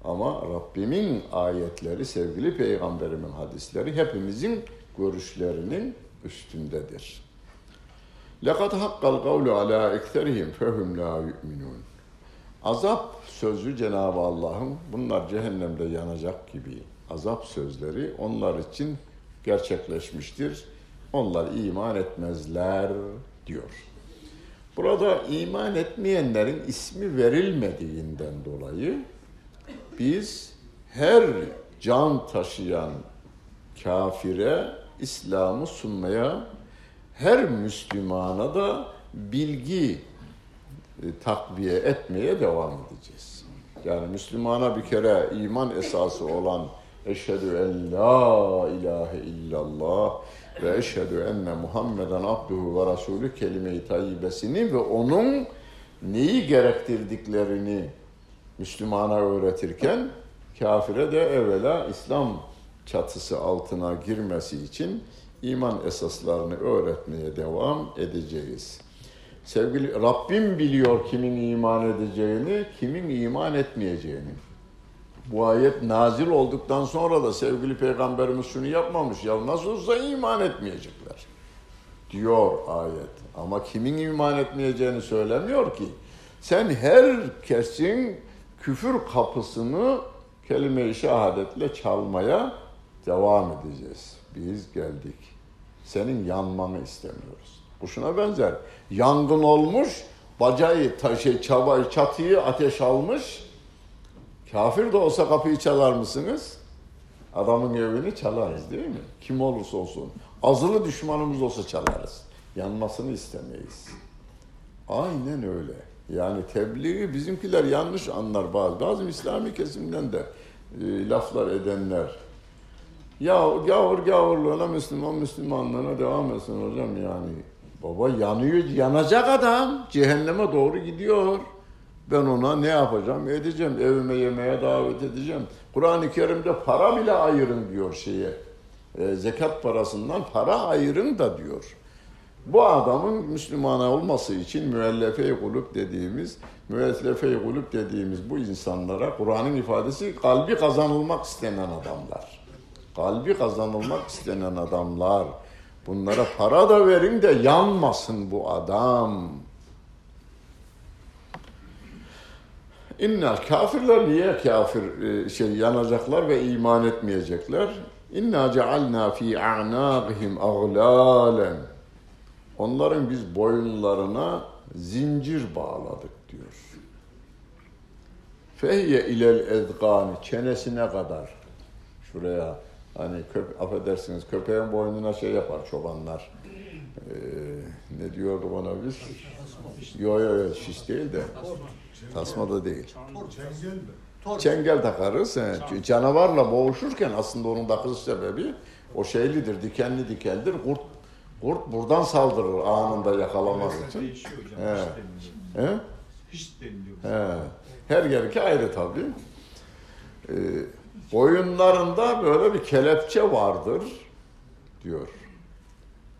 Ama Rabbimin ayetleri, sevgili peygamberimin hadisleri hepimizin görüşlerinin üstündedir. لَقَدْ حَقَّ الْقَوْلُ عَلَى اِكْتَرِهِمْ فَهُمْ لَا يُؤْمِنُونَ Azap sözü Cenab-ı Allah'ın bunlar cehennemde yanacak gibi azap sözleri onlar için gerçekleşmiştir. onlar iman etmezler diyor. Burada iman etmeyenlerin ismi verilmediğinden dolayı biz her can taşıyan kafire İslam'ı sunmaya her Müslümana da bilgi e, takviye etmeye devam edeceğiz. Yani Müslümana bir kere iman esası olan eşhedü en la ilahe illallah ve eşhedü enne Muhammeden abduhu ve rasulü kelime-i tayyibesini ve onun neyi gerektirdiklerini Müslümana öğretirken kafire de evvela İslam çatısı altına girmesi için iman esaslarını öğretmeye devam edeceğiz. Sevgili Rabbim biliyor kimin iman edeceğini, kimin iman etmeyeceğini. Bu ayet nazil olduktan sonra da sevgili peygamberimiz şunu yapmamış. Ya nasıl olsa iman etmeyecekler. Diyor ayet. Ama kimin iman etmeyeceğini söylemiyor ki. Sen herkesin küfür kapısını kelime-i şehadetle çalmaya devam edeceğiz. Biz geldik senin yanmanı istemiyoruz. Bu şuna benzer. Yangın olmuş, bacayı, taşı, çabayı, çatıyı ateş almış. Kafir de olsa kapıyı çalar mısınız? Adamın evini çalarız değil mi? Kim olursa olsun. Azılı düşmanımız olsa çalarız. Yanmasını istemeyiz. Aynen öyle. Yani tebliği bizimkiler yanlış anlar bazı. Bazı İslami kesimden de e, laflar edenler ya gavur gavurluğuna Müslüman Müslümanlığına devam etsin hocam yani. Baba yanıyor, yanacak adam. Cehenneme doğru gidiyor. Ben ona ne yapacağım? Edeceğim. Evime yemeğe davet edeceğim. Kur'an-ı Kerim'de para bile ayırın diyor şeye. E, zekat parasından para ayırın da diyor. Bu adamın Müslümana olması için müellefe-i kulüp dediğimiz, müellefe-i kulüp dediğimiz bu insanlara Kur'an'ın ifadesi kalbi kazanılmak istenen adamlar kalbi kazanılmak istenen adamlar Bunlara para da verin de yanmasın bu adam. İnna kafirler niye kafir e, şey yanacaklar ve iman etmeyecekler? İnna cealna fi a'naqihim aghlalen. Onların biz boyunlarına zincir bağladık diyor. Fehye ilel ezgani çenesine kadar. Şuraya hani köp affedersiniz köpeğin boynuna şey yapar çobanlar. Ee, ne diyordu bana biz? Yo yo yo şiş değil de. Tasma da değil. Çengel takarız. He. Canavarla boğuşurken aslında onun takış sebebi o şeylidir, dikenli dikenlidir. Kurt kurt buradan saldırır anında yakalamak için. He. He. Her yerinki ayrı tabii. Ee, boyunlarında böyle bir kelepçe vardır diyor.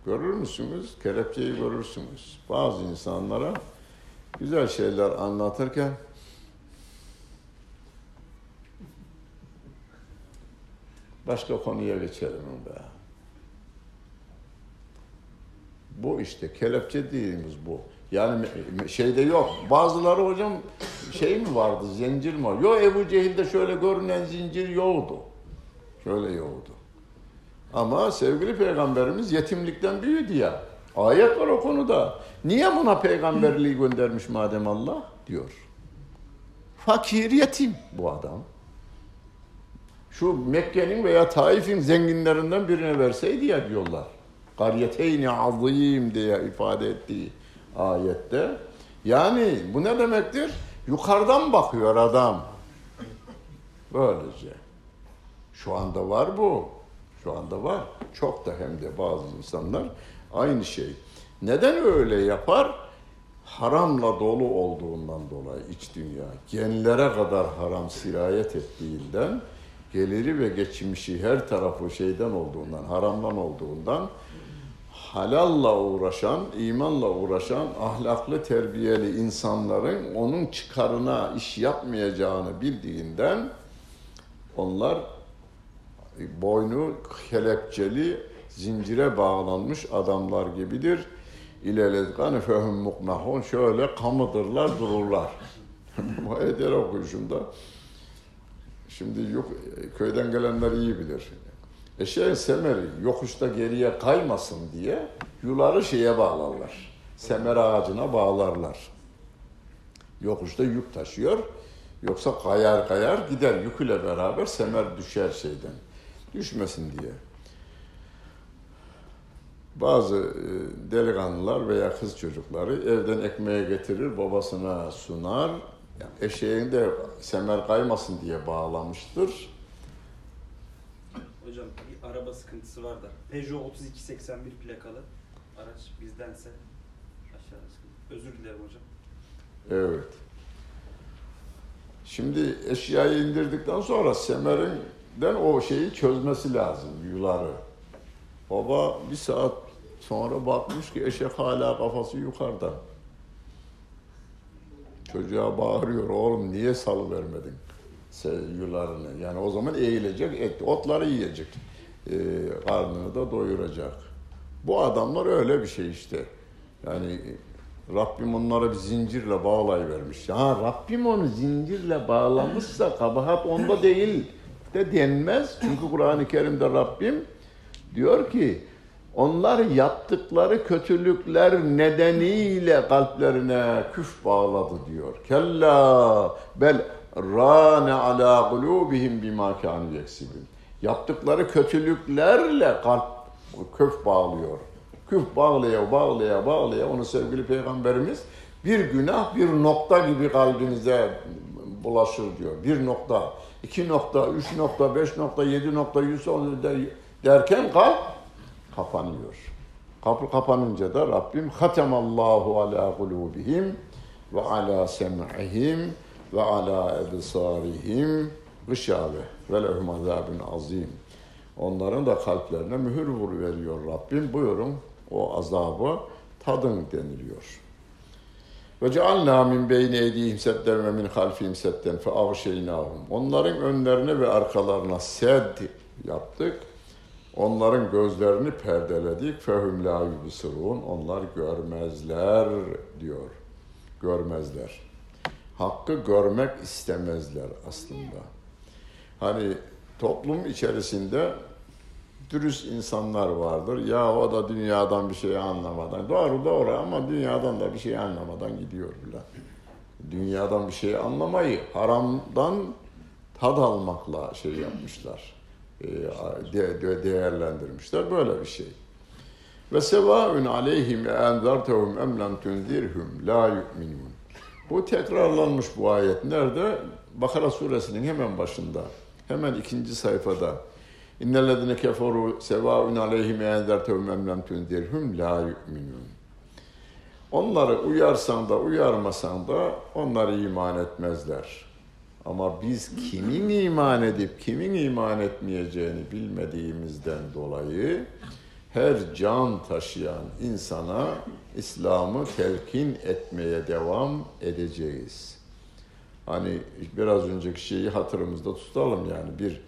Görür müsünüz? Kelepçeyi görürsünüz. Bazı insanlara güzel şeyler anlatırken başka konuya geçelim be. Bu işte kelepçe dediğimiz bu. Yani şeyde yok. Bazıları hocam şey mi vardı, zincir mi var? Yok Ebu Cehil'de şöyle görünen zincir yoktu. Şöyle yoktu. Ama sevgili peygamberimiz yetimlikten büyüdü ya. Ayet var o konuda. Niye buna peygamberliği göndermiş madem Allah? Diyor. Fakir yetim bu adam. Şu Mekke'nin veya Taif'in zenginlerinden birine verseydi ya diyorlar. Kariyeteyni azim diye ifade ettiği ayette. Yani bu ne demektir? Yukarıdan bakıyor adam. Böylece. Şu anda var bu. Şu anda var. Çok da hem de bazı insanlar aynı şey. Neden öyle yapar? Haramla dolu olduğundan dolayı iç dünya. Genlere kadar haram sirayet ettiğinden, geliri ve geçmişi her tarafı şeyden olduğundan, haramdan olduğundan halalla uğraşan, imanla uğraşan, ahlaklı, terbiyeli insanların onun çıkarına iş yapmayacağını bildiğinden onlar boynu kelepçeli, zincire bağlanmış adamlar gibidir. İlelezgâne fehum mukmehun şöyle kamıdırlar dururlar. Ayetler okuyuşunda şimdi yok köyden gelenler iyi bilir. Eşeğin semeri yokuşta geriye kaymasın diye yuları şeye bağlarlar. Semer ağacına bağlarlar. Yokuşta yük taşıyor. Yoksa kayar kayar gider yüküyle beraber semer düşer şeyden. Düşmesin diye. Bazı e, delikanlılar veya kız çocukları evden ekmeğe getirir, babasına sunar. Yani eşeğin de semer kaymasın diye bağlamıştır. Hocam bir araba sıkıntısı var da. Peugeot 3281 plakalı araç bizdense sıkıntı. Özür dilerim hocam. Evet. Şimdi eşyayı indirdikten sonra semerinden o şeyi çözmesi lazım, yuları. Baba bir saat sonra bakmış ki eşek hala kafası yukarıda. Çocuğa bağırıyor, oğlum niye salıvermedin yularını? Yani o zaman eğilecek, et, otları yiyecek. E, karnını da doyuracak. Bu adamlar öyle bir şey işte. Yani Rabbim onlara bir zincirle bağlayıvermiş. Ya Rabbim onu zincirle bağlamışsa kabahat onda değil de denmez. Çünkü Kur'an-ı Kerim'de Rabbim diyor ki onlar yaptıkları kötülükler nedeniyle kalplerine küf bağladı diyor. Kella bel rane ala kulubihim bima kanu yeksibin. Yaptıkları kötülüklerle kalp küf bağlıyor. Küf bağlaya bağlaya bağlaya onu sevgili peygamberimiz bir günah bir nokta gibi kalbinize bulaşır diyor. Bir nokta, iki nokta, üç nokta, beş nokta, yedi nokta, yüz on derken kalp kapanıyor. Kapı kapanınca da Rabbim hatemallahu ala kulubihim ve ala sem'ihim ve ala ebsarihim gışave ve lehum azabun azim. Onların da kalplerine mühür vur veriyor Rabbim. Buyurun o azabı tadın deniliyor. Ve cealna min beyni eydihim sedden ve min halfihim sedden fe avşeynahum. Onların önlerine ve arkalarına sed yaptık. Onların gözlerini perdeledik. Fehum la yubsirun. Onlar görmezler diyor. Görmezler. Hakkı görmek istemezler aslında. Hani toplum içerisinde dürüst insanlar vardır. Ya o da dünyadan bir şey anlamadan. Doğru doğru ama dünyadan da bir şey anlamadan gidiyor bile. Dünyadan bir şey anlamayı haramdan tad almakla şey yapmışlar. E, de, de, değerlendirmişler. Böyle bir şey. Ve sevaun aleyhim enzartehum em lem tunzirhum la yu'minun. Bu tekrarlanmış bu ayet. Nerede? Bakara suresinin hemen başında. Hemen ikinci sayfada. İnnellezine keferu sevaun aleyhim enzertehum em lem tunzirhum la yu'minun. Onları uyarsan da uyarmasan da onlar iman etmezler. Ama biz kimin iman edip kimin iman etmeyeceğini bilmediğimizden dolayı her can taşıyan insana İslam'ı telkin etmeye devam edeceğiz. Hani biraz önceki şeyi hatırımızda tutalım yani bir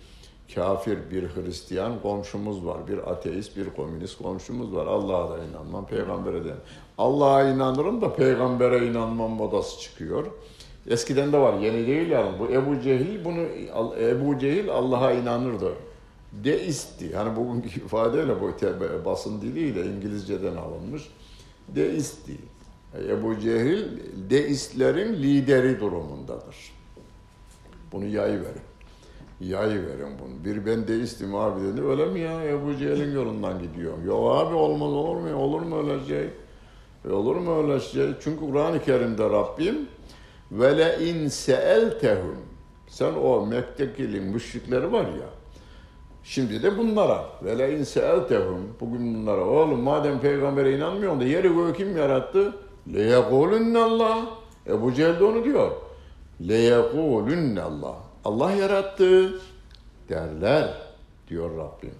kafir, bir Hristiyan komşumuz var, bir ateist, bir komünist komşumuz var. Allah'a da inanmam, peygambere de Allah'a inanırım da peygambere inanmam modası çıkıyor. Eskiden de var, yeni değil yani. Bu Ebu Cehil bunu Ebu Cehil Allah'a inanırdı. Deistti. Hani bugünkü ifadeyle bu basın diliyle İngilizceden alınmış. Deistti. Ebu Cehil deistlerin lideri durumundadır. Bunu yayıverin. Yayıverin bunu. Bir ben deistim abi dedi. Öyle mi ya? Ebu Cehil'in yolundan gidiyorum. Yok abi olmaz olur mu? Olur mu öyle şey? E olur mu öyle şey? Çünkü Kur'an-ı Kerim'de Rabbim ve le in seeltehum sen o Mekke'li müşrikleri var ya şimdi de bunlara ve le in seeltehum bugün bunlara oğlum madem peygambere inanmıyorsun da yeri göğü kim yarattı? Le yekulunne Allah. Ebu Cehil de onu diyor. Le yekulunne Allah. Yarattı derler diyor Rabbim.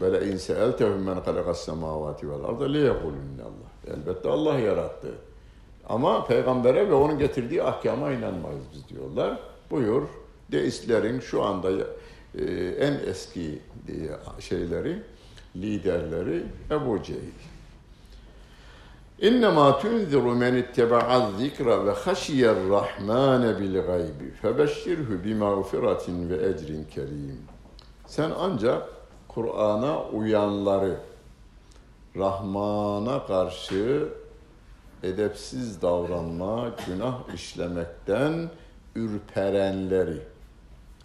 Böyle in seeltehum men halakas semavati vel arda Allah. Elbette Allah yarattı. Ama peygambere ve onun getirdiği ahkama inanmayız biz diyorlar. Buyur deistlerin şu anda e, en eski e, şeyleri, liderleri Ebu Cehil. İnnemâ tunziru men itteba'a zikra ve haşiyer rahmane bil gaybi febeşşirhu bi ve ecrin kerim. Sen ancak Kur'an'a uyanları, Rahman'a karşı edepsiz davranma, günah işlemekten ürperenleri.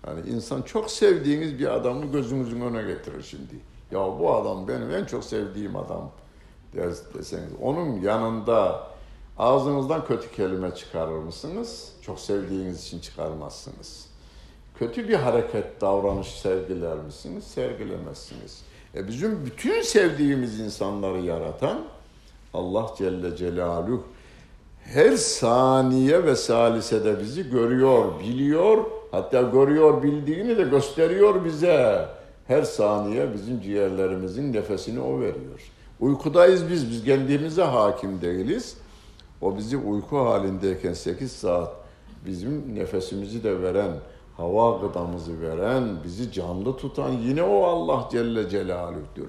Yani insan çok sevdiğiniz bir adamı gözünüzün önüne getirir şimdi. Ya bu adam benim en çok sevdiğim adam deseniz. Onun yanında ağzınızdan kötü kelime çıkarır mısınız? Çok sevdiğiniz için çıkarmazsınız. Kötü bir hareket, davranış sergiler misiniz? Sergilemezsiniz. E bizim bütün sevdiğimiz insanları yaratan Allah Celle Celaluhu her saniye ve salisede bizi görüyor, biliyor. Hatta görüyor, bildiğini de gösteriyor bize. Her saniye bizim ciğerlerimizin nefesini o veriyor. Uykudayız biz, biz kendimize hakim değiliz. O bizi uyku halindeyken 8 saat bizim nefesimizi de veren, hava gıdamızı veren, bizi canlı tutan yine o Allah Celle Celaluhu'dur.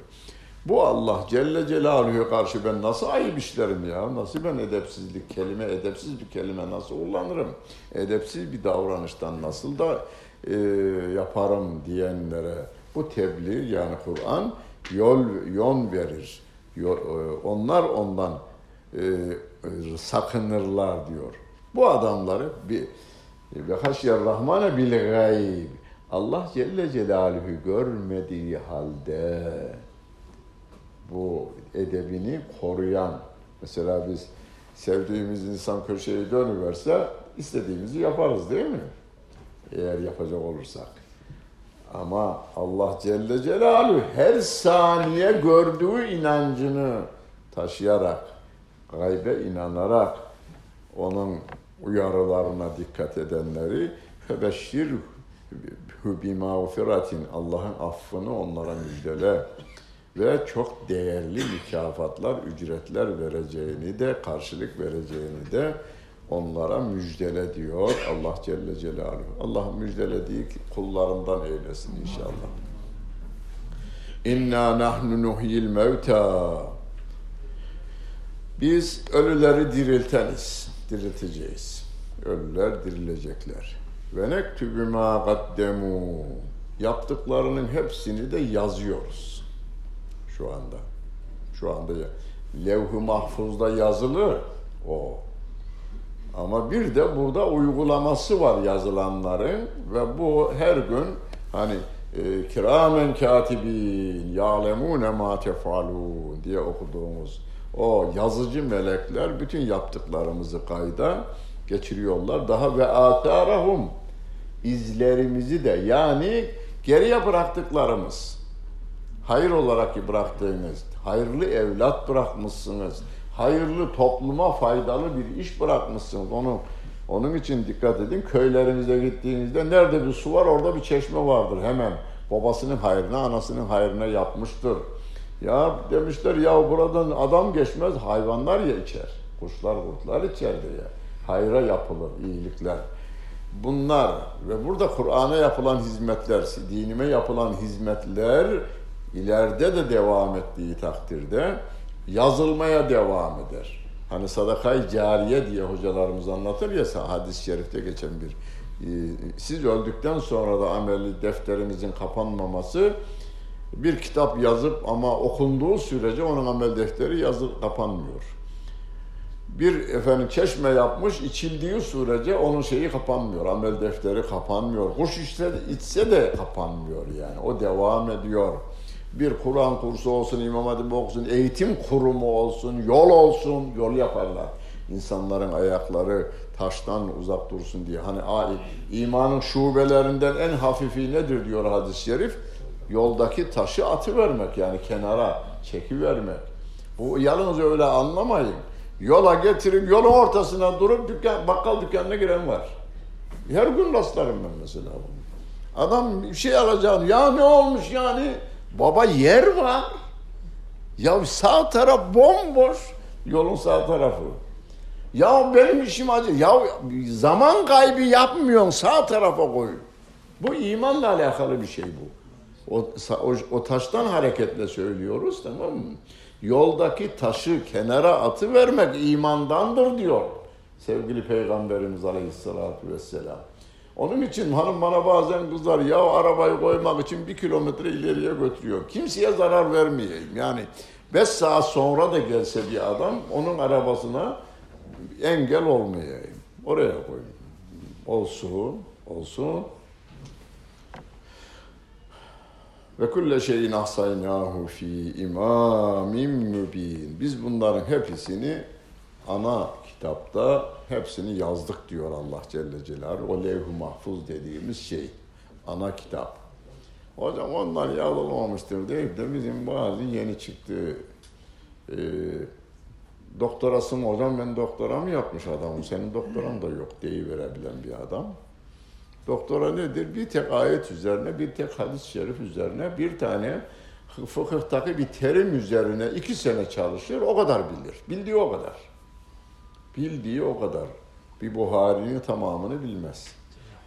Bu Allah Celle Celaluhu'ya karşı ben nasıl ayıp işlerim ya? Nasıl ben edepsizlik kelime, edepsiz bir kelime nasıl kullanırım? Edepsiz bir davranıştan nasıl da e, yaparım diyenlere bu tebliğ yani Kur'an yol yön verir. E, onlar ondan e, e, sakınırlar diyor. Bu adamları bir ve haşyer rahmane bil gayb. Allah Celle Celaluhu görmediği halde bu edebini koruyan mesela biz sevdiğimiz insan köşeyi dönüverse istediğimizi yaparız değil mi? Eğer yapacak olursak. Ama Allah Celle Celaluhu her saniye gördüğü inancını taşıyarak, gaybe inanarak onun uyarılarına dikkat edenleri febeşşir bi mağfiratin Allah'ın affını onlara müjdele ve çok değerli mükafatlar, ücretler vereceğini de, karşılık vereceğini de onlara müjdele diyor Allah Celle Celaluhu. Allah müjdelediği kullarından eylesin inşallah. İnna nahnu nuhyil mevta. Biz ölüleri dirilteniz, dirilteceğiz. Ölüler dirilecekler. Ve nektübü ma gaddemu. Yaptıklarının hepsini de yazıyoruz. Şu anda. Şu anda levh-i mahfuzda yazılı o. Ama bir de burada uygulaması var yazılanların ve bu her gün hani e, kiramen katibin ya'lemune ma tefalun diye okuduğumuz o yazıcı melekler bütün yaptıklarımızı kayda geçiriyorlar. Daha ve atarahum izlerimizi de yani geriye bıraktıklarımız hayır olarak bıraktığınız, hayırlı evlat bırakmışsınız, hayırlı topluma faydalı bir iş bırakmışsınız. Onu onun için dikkat edin. Köylerinize gittiğinizde nerede bir su var orada bir çeşme vardır hemen. Babasının hayrına, anasının hayrına yapmıştır. Ya demişler ya buradan adam geçmez hayvanlar ya içer. Kuşlar kurtlar içerdir ya. Hayra yapılır iyilikler. Bunlar ve burada Kur'an'a yapılan hizmetler, dinime yapılan hizmetler ileride de devam ettiği takdirde yazılmaya devam eder. Hani sadakayı cariye diye hocalarımız anlatır ya hadis-i şerifte geçen bir e, siz öldükten sonra da ameli defterinizin kapanmaması bir kitap yazıp ama okunduğu sürece onun amel defteri yazı kapanmıyor. Bir efendim çeşme yapmış içildiği sürece onun şeyi kapanmıyor. Amel defteri kapanmıyor. Kuş içse, içse de kapanmıyor yani. O devam ediyor. Bir Kur'an kursu olsun, İmam Hatip olsun, eğitim kurumu olsun, yol olsun, yol yaparlar. İnsanların ayakları taştan uzak dursun diye. Hani imanın şubelerinden en hafifi nedir diyor hadis-i şerif? yoldaki taşı atı vermek yani kenara çeki vermek. Bu yalnız öyle anlamayın. Yola getirip yolun ortasına durup dükkan, bakkal dükkanına giren var. Her gün rastlarım ben mesela bunu. Adam bir şey alacağını, ya ne olmuş yani? Baba yer var. Ya sağ taraf bomboş. Yolun sağ tarafı. Ya benim işim acı. Ya zaman kaybı yapmıyorsun sağ tarafa koy. Bu imanla alakalı bir şey bu. O, o, o taştan hareketle söylüyoruz tamam mı? Yoldaki taşı kenara atı vermek imandandır diyor sevgili Peygamberimiz Aleyhisselatü Vesselam. Onun için hanım bana bazen kızar ya arabayı koymak için bir kilometre ileriye götürüyor. Kimseye zarar vermeyeyim. Yani beş saat sonra da gelse bir adam onun arabasına engel olmayayım. Oraya koyayım. Olsun, olsun. Ve kulle şeyin ahsaynahu fi imamin mübin. Biz bunların hepsini ana kitapta hepsini yazdık diyor Allah Celle Celaluhu. O levh-i mahfuz dediğimiz şey. Ana kitap. Hocam onlar yazılmamıştır deyip de bizim bazı yeni çıktı e, doktorası mı hocam ben doktora mı yapmış adamım senin doktoran da yok deyiverebilen bir adam. Doktora nedir? Bir tek ayet üzerine, bir tek hadis-i şerif üzerine, bir tane fıkıhtaki bir terim üzerine iki sene çalışır, o kadar bilir. Bildiği o kadar. Bildiği o kadar. Bir Buhari'nin tamamını bilmez.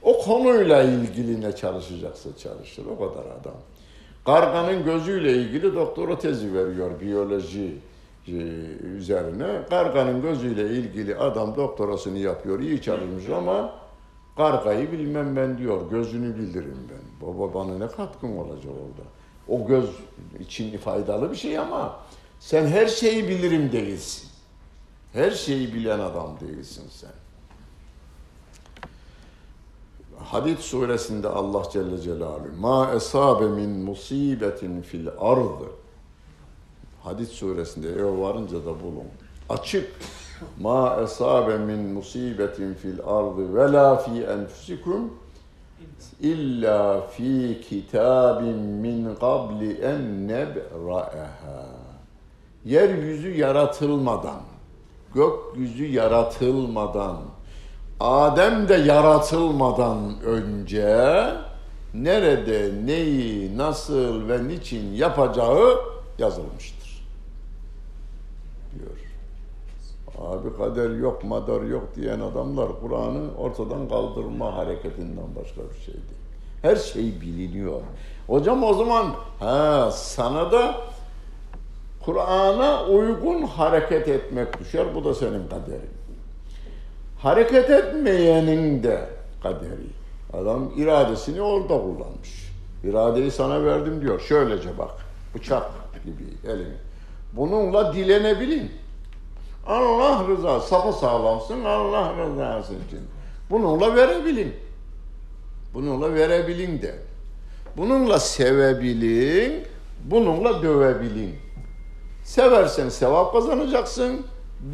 O konuyla ilgili ne çalışacaksa çalışır, o kadar adam. Karganın gözüyle ilgili doktora tezi veriyor biyoloji e, üzerine. Karganın gözüyle ilgili adam doktorasını yapıyor, iyi çalışmış ama Kargayı bilmem ben diyor, gözünü bilirim ben. Baba bana ne katkım olacak orada? O göz için faydalı bir şey ama sen her şeyi bilirim değilsin. Her şeyi bilen adam değilsin sen. Hadid suresinde Allah Celle Celaluhu ma esabe min musibetin fil ardı Hadid suresinde eve varınca da bulun. Açık ma esabe min musibetin fil ardı ve la fi enfusikum illa fi kitabin min qabli en nebra'aha. Yeryüzü yaratılmadan, gökyüzü yaratılmadan, Adem de yaratılmadan önce nerede, neyi, nasıl ve niçin yapacağı yazılmıştır. Abi kader yok, madar yok diyen adamlar Kur'an'ı ortadan kaldırma hareketinden başka bir şey değil. Her şey biliniyor. Hocam o zaman ha, sana da Kur'an'a uygun hareket etmek düşer. Bu da senin kaderin. Hareket etmeyenin de kaderi. Adam iradesini orada kullanmış. İradeyi sana verdim diyor. Şöylece bak. Bıçak gibi elini. Bununla dilenebilin. Allah rızası, sapı sağlamsın Allah rızası için. Bununla verebilin. Bununla verebilin de. Bununla sevebilin, bununla dövebilin. Seversen sevap kazanacaksın,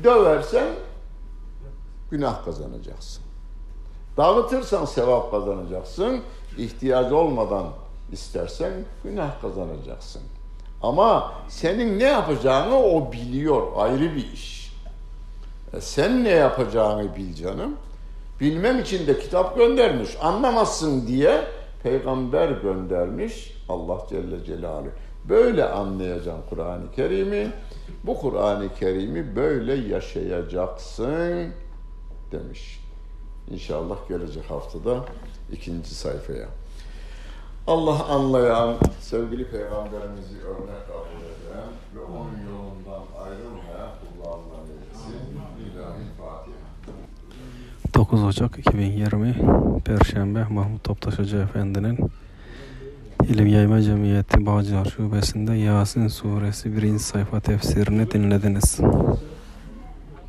döversen günah kazanacaksın. Dağıtırsan sevap kazanacaksın, ihtiyacı olmadan istersen günah kazanacaksın. Ama senin ne yapacağını o biliyor, ayrı bir iş. E sen ne yapacağını bil canım. Bilmem için de kitap göndermiş. Anlamazsın diye peygamber göndermiş Allah Celle Celaluhu. Böyle anlayacaksın Kur'an-ı Kerim'i. Bu Kur'an-ı Kerim'i böyle yaşayacaksın demiş. İnşallah gelecek haftada ikinci sayfaya. Allah anlayan, sevgili peygamberimizi örnek kabul eden ve onun yolundan ayrılmayan kullarından eylesin. İlahi Fatiha. 9 Ocak 2020 Perşembe Mahmut Toptaş Hoca Efendi'nin İlim Yayma Cemiyeti Bağcılar Şubesi'nde Yasin Suresi 1. sayfa tefsirini dinlediniz.